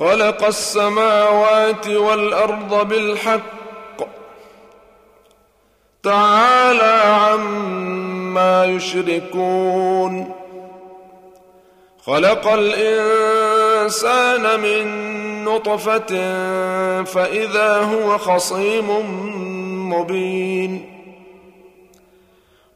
خلق السماوات والأرض بالحق. تعالى عما يشركون. خلق الإنسان من نطفة فإذا هو خصيم مبين.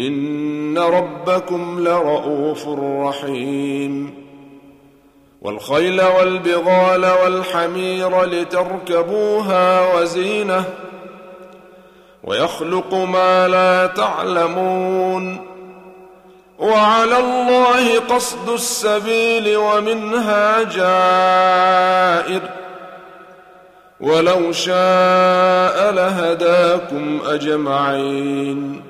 إن ربكم لرءوف رحيم والخيل والبغال والحمير لتركبوها وزينة ويخلق ما لا تعلمون وعلى الله قصد السبيل ومنها جائر ولو شاء لهداكم أجمعين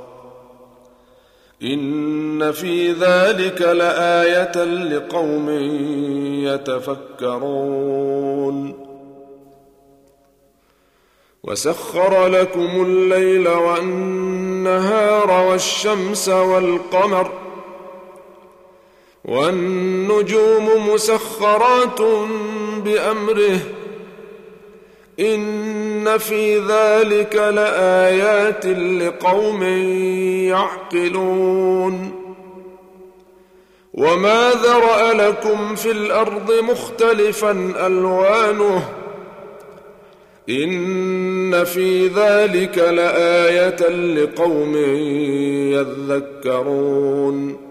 إن في ذلك لآية لقوم يتفكرون. وسخر لكم الليل والنهار والشمس والقمر والنجوم مسخرات بأمره إن في ذلك لآيات لقوم يعقلون. وما ذرأ لكم في الأرض مختلفا ألوانه. إن في ذلك لآية لقوم يذكرون.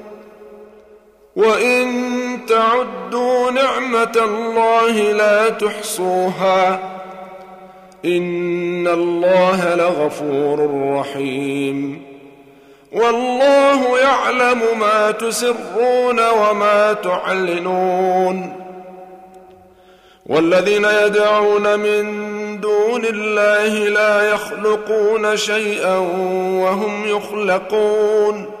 وان تعدوا نعمه الله لا تحصوها ان الله لغفور رحيم والله يعلم ما تسرون وما تعلنون والذين يدعون من دون الله لا يخلقون شيئا وهم يخلقون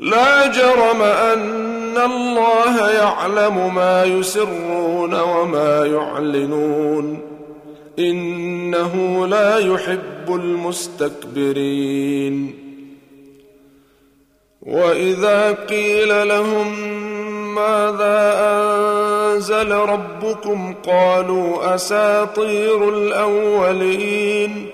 لا جرم أن الله يعلم ما يسرون وما يعلنون. إنه لا يحب المستكبرين. وإذا قيل لهم ماذا أنزل ربكم قالوا أساطير الأولين.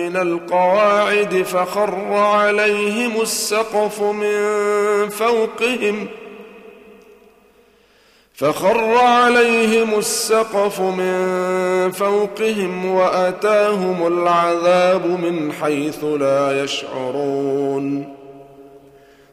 من القواعد فخر عليهم السقف من فوقهم فخر عليهم السقف من فوقهم وأتاهم العذاب من حيث لا يشعرون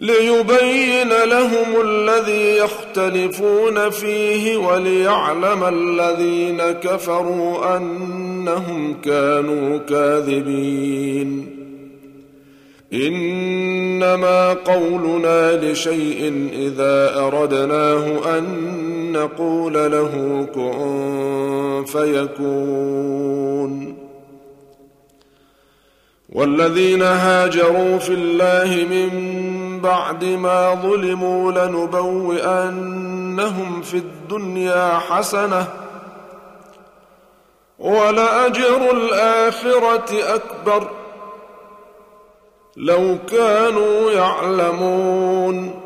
ليبين لهم الذي يختلفون فيه وليعلم الذين كفروا أنهم كانوا كاذبين. إنما قولنا لشيء إذا أردناه أن نقول له كن فيكون. والذين هاجروا في الله من بعد ما ظلموا لنبوئنهم في الدنيا حسنة ولأجر الآخرة أكبر لو كانوا يعلمون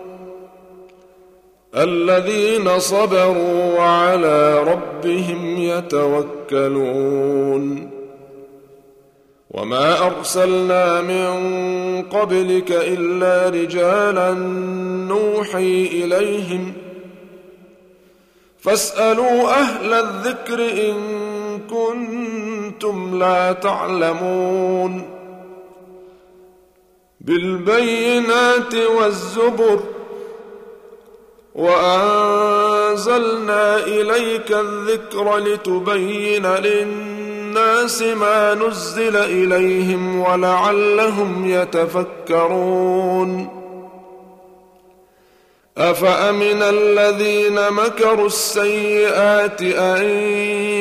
الذين صبروا وعلى ربهم يتوكلون وما ارسلنا من قبلك الا رجالا نوحي اليهم فاسالوا أهل الذكر ان كنتم لا تعلمون بالبينات والزبر وانزلنا اليك الذكر لتبين للناس الناس ما نزل إليهم ولعلهم يتفكرون. أفأمن الذين مكروا السيئات أن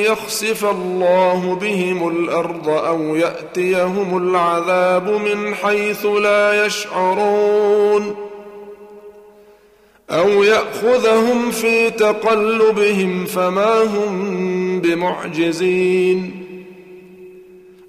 يخسف الله بهم الأرض أو يأتيهم العذاب من حيث لا يشعرون؟ أو يأخذهم في تقلبهم فما هم بمعجزين؟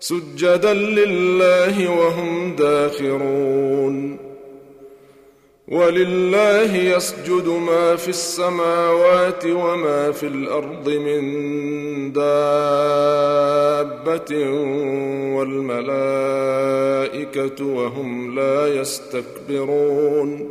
سجدا لله وهم داخرون. ولله يسجد ما في السماوات وما في الأرض من دابة والملائكة وهم لا يستكبرون.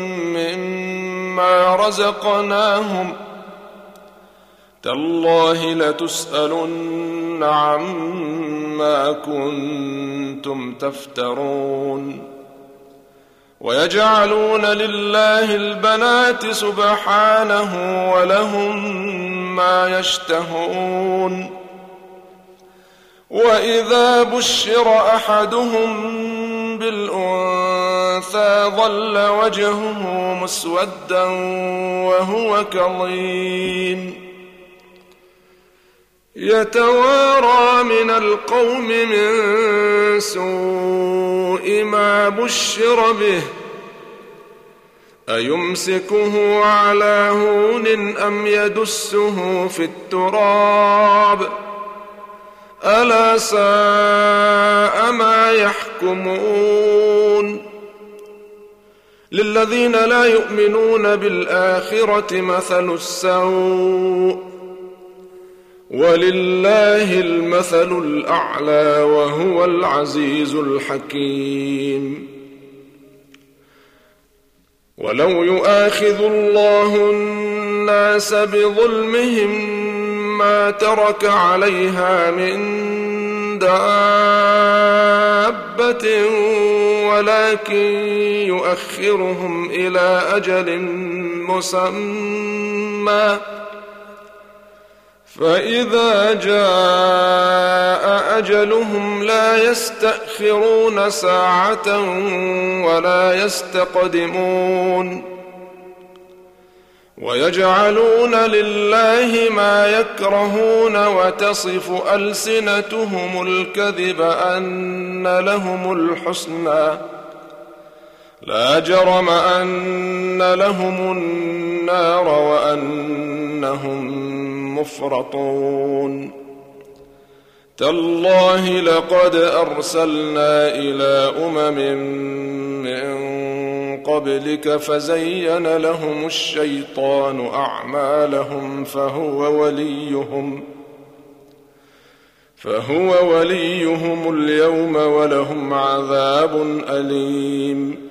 رزقناهم تالله لتسالن عما كنتم تفترون ويجعلون لله البنات سبحانه ولهم ما يشتهون واذا بشر احدهم بالانثى ظل وجهه مسودا وهو كظيم يتوارى من القوم من سوء ما بشر به ايمسكه على هون ام يدسه في التراب الا ساء ما يحكمون للذين لا يؤمنون بالآخرة مثل السوء ولله المثل الأعلى وهو العزيز الحكيم ولو يؤاخذ الله الناس بظلمهم ما ترك عليها من دابة ولكن يؤخرهم إلى أجل مسمى. فإذا جاء أجلهم لا يستأخرون ساعة ولا يستقدمون. ويجعلون لله ما يكرهون وتصف ألسنتهم الكذب أن لهم الحسنى. لا جرم أن لهم النار وأنهم مفرطون. تالله لقد أرسلنا إلى أمم من قبلك فزين لهم الشيطان أعمالهم فهو وليهم فهو وليهم اليوم ولهم عذاب أليم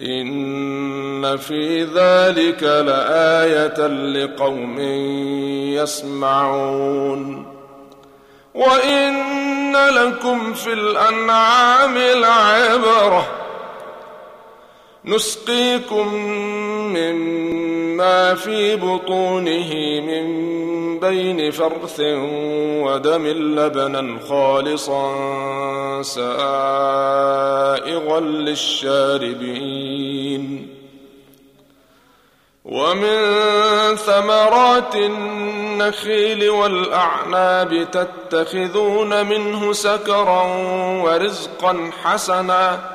إن في ذلك لآية لقوم يسمعون. وإن لكم في الأنعام لعبره نسقيكم مما في بطونه من بين فرث ودم لبنا خالصا سائغا للشاربين ومن ثمرات النخيل والاعناب تتخذون منه سكرا ورزقا حسنا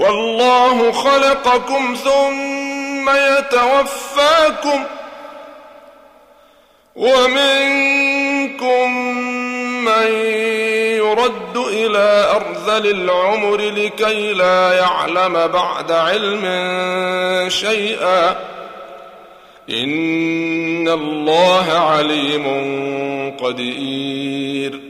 والله خلقكم ثم يتوفاكم ومنكم من يرد إلى أرذل العمر لكي لا يعلم بعد علم شيئا إن الله عليم قدير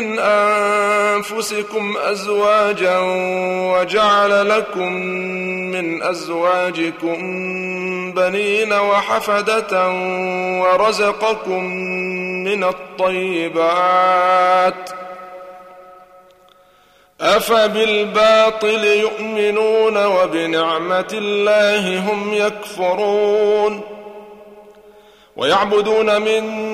من أنفسكم أزواجا وجعل لكم من أزواجكم بنين وحفدة ورزقكم من الطيبات أفبالباطل يؤمنون وبنعمة الله هم يكفرون ويعبدون من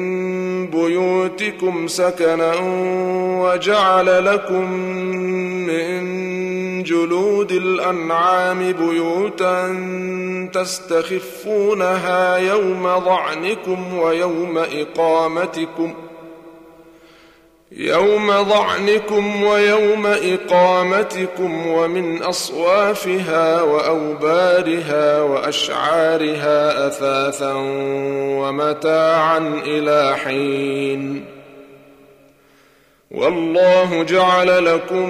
بيوتكم سكنا وجعل لكم من جلود الأنعام بيوتا تستخفونها يوم ظعنكم ويوم اقامتكم ۖ يوم ظعنكم ويوم إقامتكم ومن أصوافها وأوبارها وأشعارها أثاثا ومتاعا إلى حين. والله جعل لكم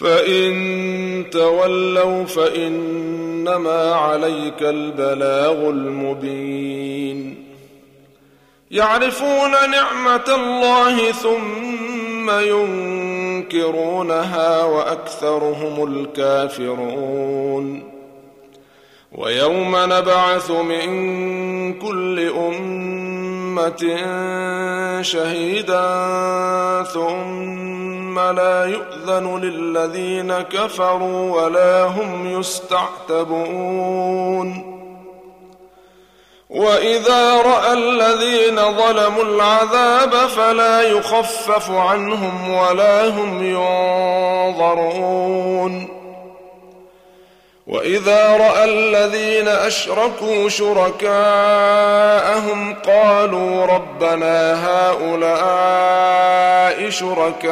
فإن تولوا فإنما عليك البلاغ المبين. يعرفون نعمة الله ثم ينكرونها وأكثرهم الكافرون. ويوم نبعث من كل أمة شهيدا ثم لا يؤذن للذين كفروا ولا هم يستعتبون. وإذا رأى الذين ظلموا العذاب فلا يخفف عنهم ولا هم ينظرون. وإذا رأى الذين أشركوا شركاءهم قالوا ربنا هؤلاء شركاؤنا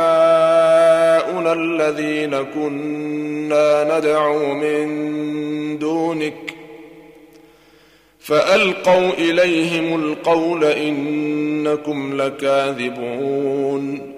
الذين كنا ندعو من دونك فألقوا إليهم القول إنكم لكاذبون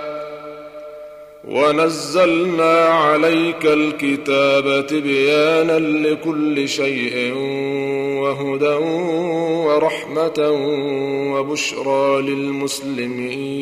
ونزلنا عليك الكتاب تبيانا لكل شيء وهدى ورحمة وبشرى للمسلمين.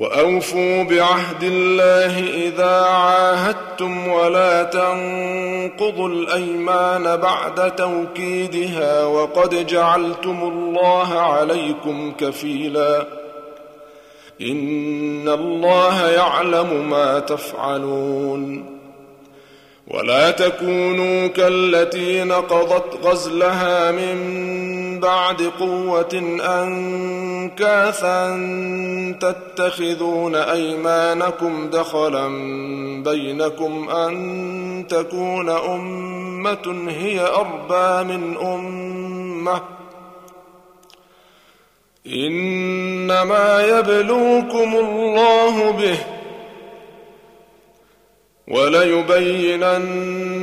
وأوفوا بعهد الله إذا عاهدتم ولا تنقضوا الأيمان بعد توكيدها وقد جعلتم الله عليكم كفيلا. إن الله يعلم ما تفعلون. ولا تكونوا كالتي نقضت غزلها من بعد قوة أنكاثا تتخذون أيمانكم دخلا بينكم أن تكون أمة هي أربى من أمة. إنما يبلوكم الله به وليبينن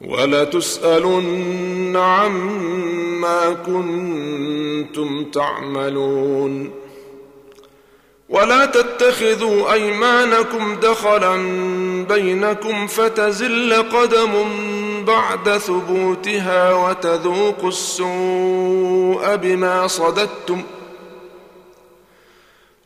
ولتسالن عما كنتم تعملون. ولا تتخذوا أيمانكم دخلا بينكم فتزل قدم بعد ثبوتها وتذوقوا السوء بما صددتم.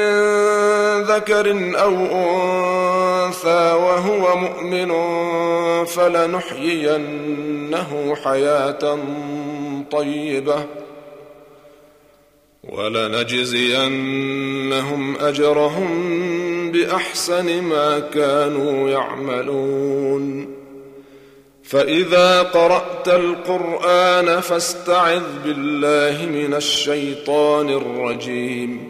من ذكر أو أنثى وهو مؤمن فلنحيينه حياة طيبة ولنجزينهم أجرهم بأحسن ما كانوا يعملون فإذا قرأت القرآن فاستعذ بالله من الشيطان الرجيم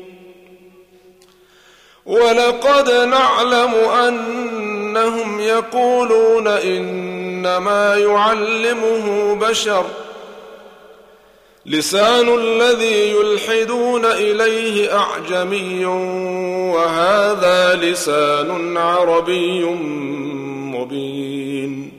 ولقد نعلم أنهم يقولون إنما يعلمه بشر. لسان الذي يلحدون إليه أعجمي وهذا لسان عربي مبين.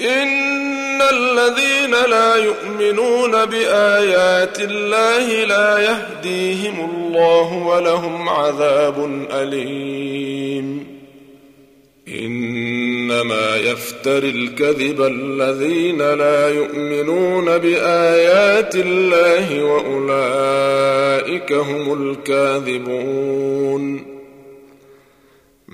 إن الذين لا يؤمنون بآيات الله لا يهديهم الله ولهم عذاب أليم. إنما يفتري الكذب الذين لا يؤمنون بآيات الله وأولئك هم الكاذبون.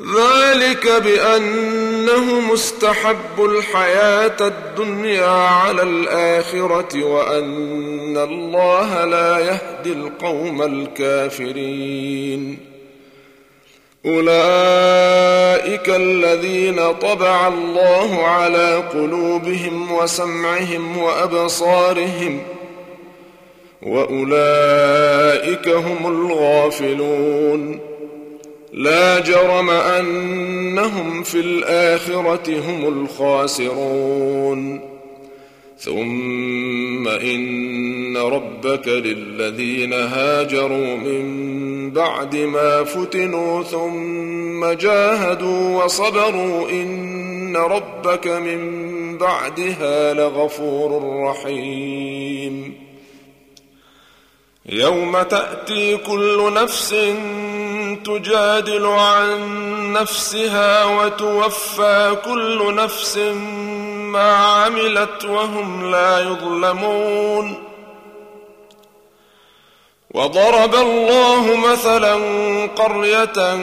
ذلك بأنه مستحب الحياة الدنيا على الآخرة وأن الله لا يهدي القوم الكافرين. أولئك الذين طبع الله على قلوبهم وسمعهم وأبصارهم وأولئك هم الغافلون. لا جرم أنهم في الآخرة هم الخاسرون. ثم إن ربك للذين هاجروا من بعد ما فتنوا ثم جاهدوا وصبروا إن ربك من بعدها لغفور رحيم. يوم تأتي كل نفس تجادل عن نفسها وتوفى كل نفس ما عملت وهم لا يظلمون. وضرب الله مثلا قرية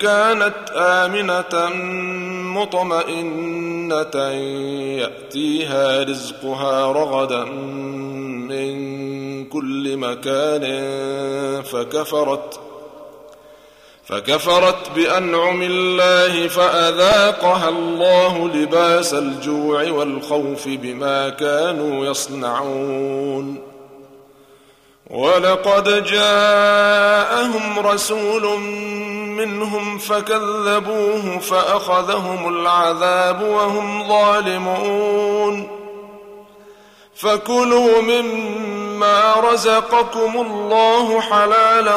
كانت آمنة مطمئنة يأتيها رزقها رغدا من كل مكان فكفرت فكفرت بأنعم الله فأذاقها الله لباس الجوع والخوف بما كانوا يصنعون. ولقد جاءهم رسول منهم فكذبوه فأخذهم العذاب وهم ظالمون. فكلوا مما رزقكم الله حلالا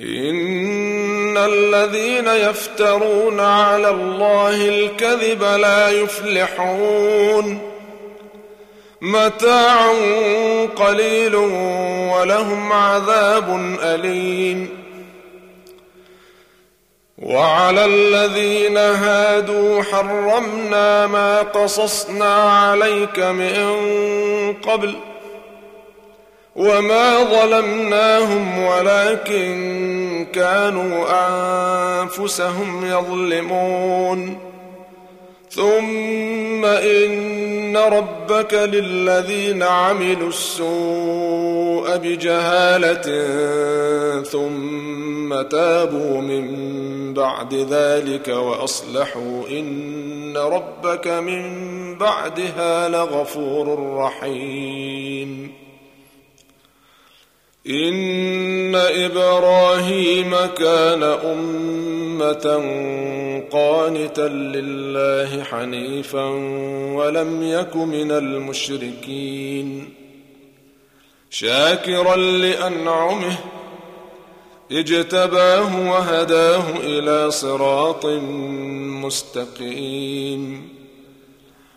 إن الذين يفترون على الله الكذب لا يفلحون متاع قليل ولهم عذاب أليم وعلى الذين هادوا حرمنا ما قصصنا عليك من قبل وما ظلمناهم ولكن كانوا أنفسهم يظلمون ثم إن ربك للذين عملوا السوء بجهالة ثم تابوا من بعد ذلك وأصلحوا إن ربك من بعدها لغفور رحيم إن إبراهيم كان أمة قانتا لله حنيفا ولم يك من المشركين شاكرا لأنعمه اجتباه وهداه إلى صراط مستقيم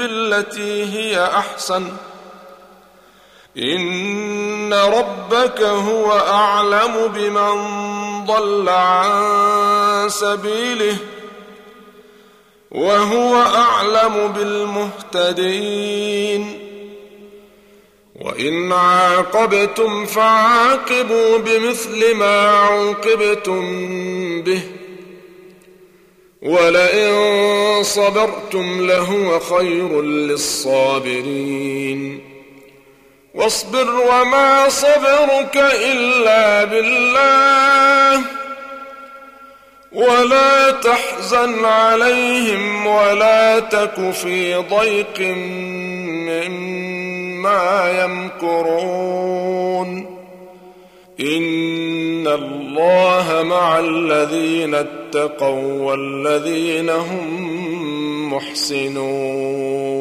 بالتي هي أحسن. إن ربك هو أعلم بمن ضل عن سبيله وهو أعلم بالمهتدين. وإن عاقبتم فعاقبوا بمثل ما عوقبتم به. ولئن صبرتم لهو خير للصابرين. واصبر وما صبرك إلا بالله. ولا تحزن عليهم ولا تك في ضيق مما يمكرون. إن الله مع الذين اتقوا والذين هم محسنون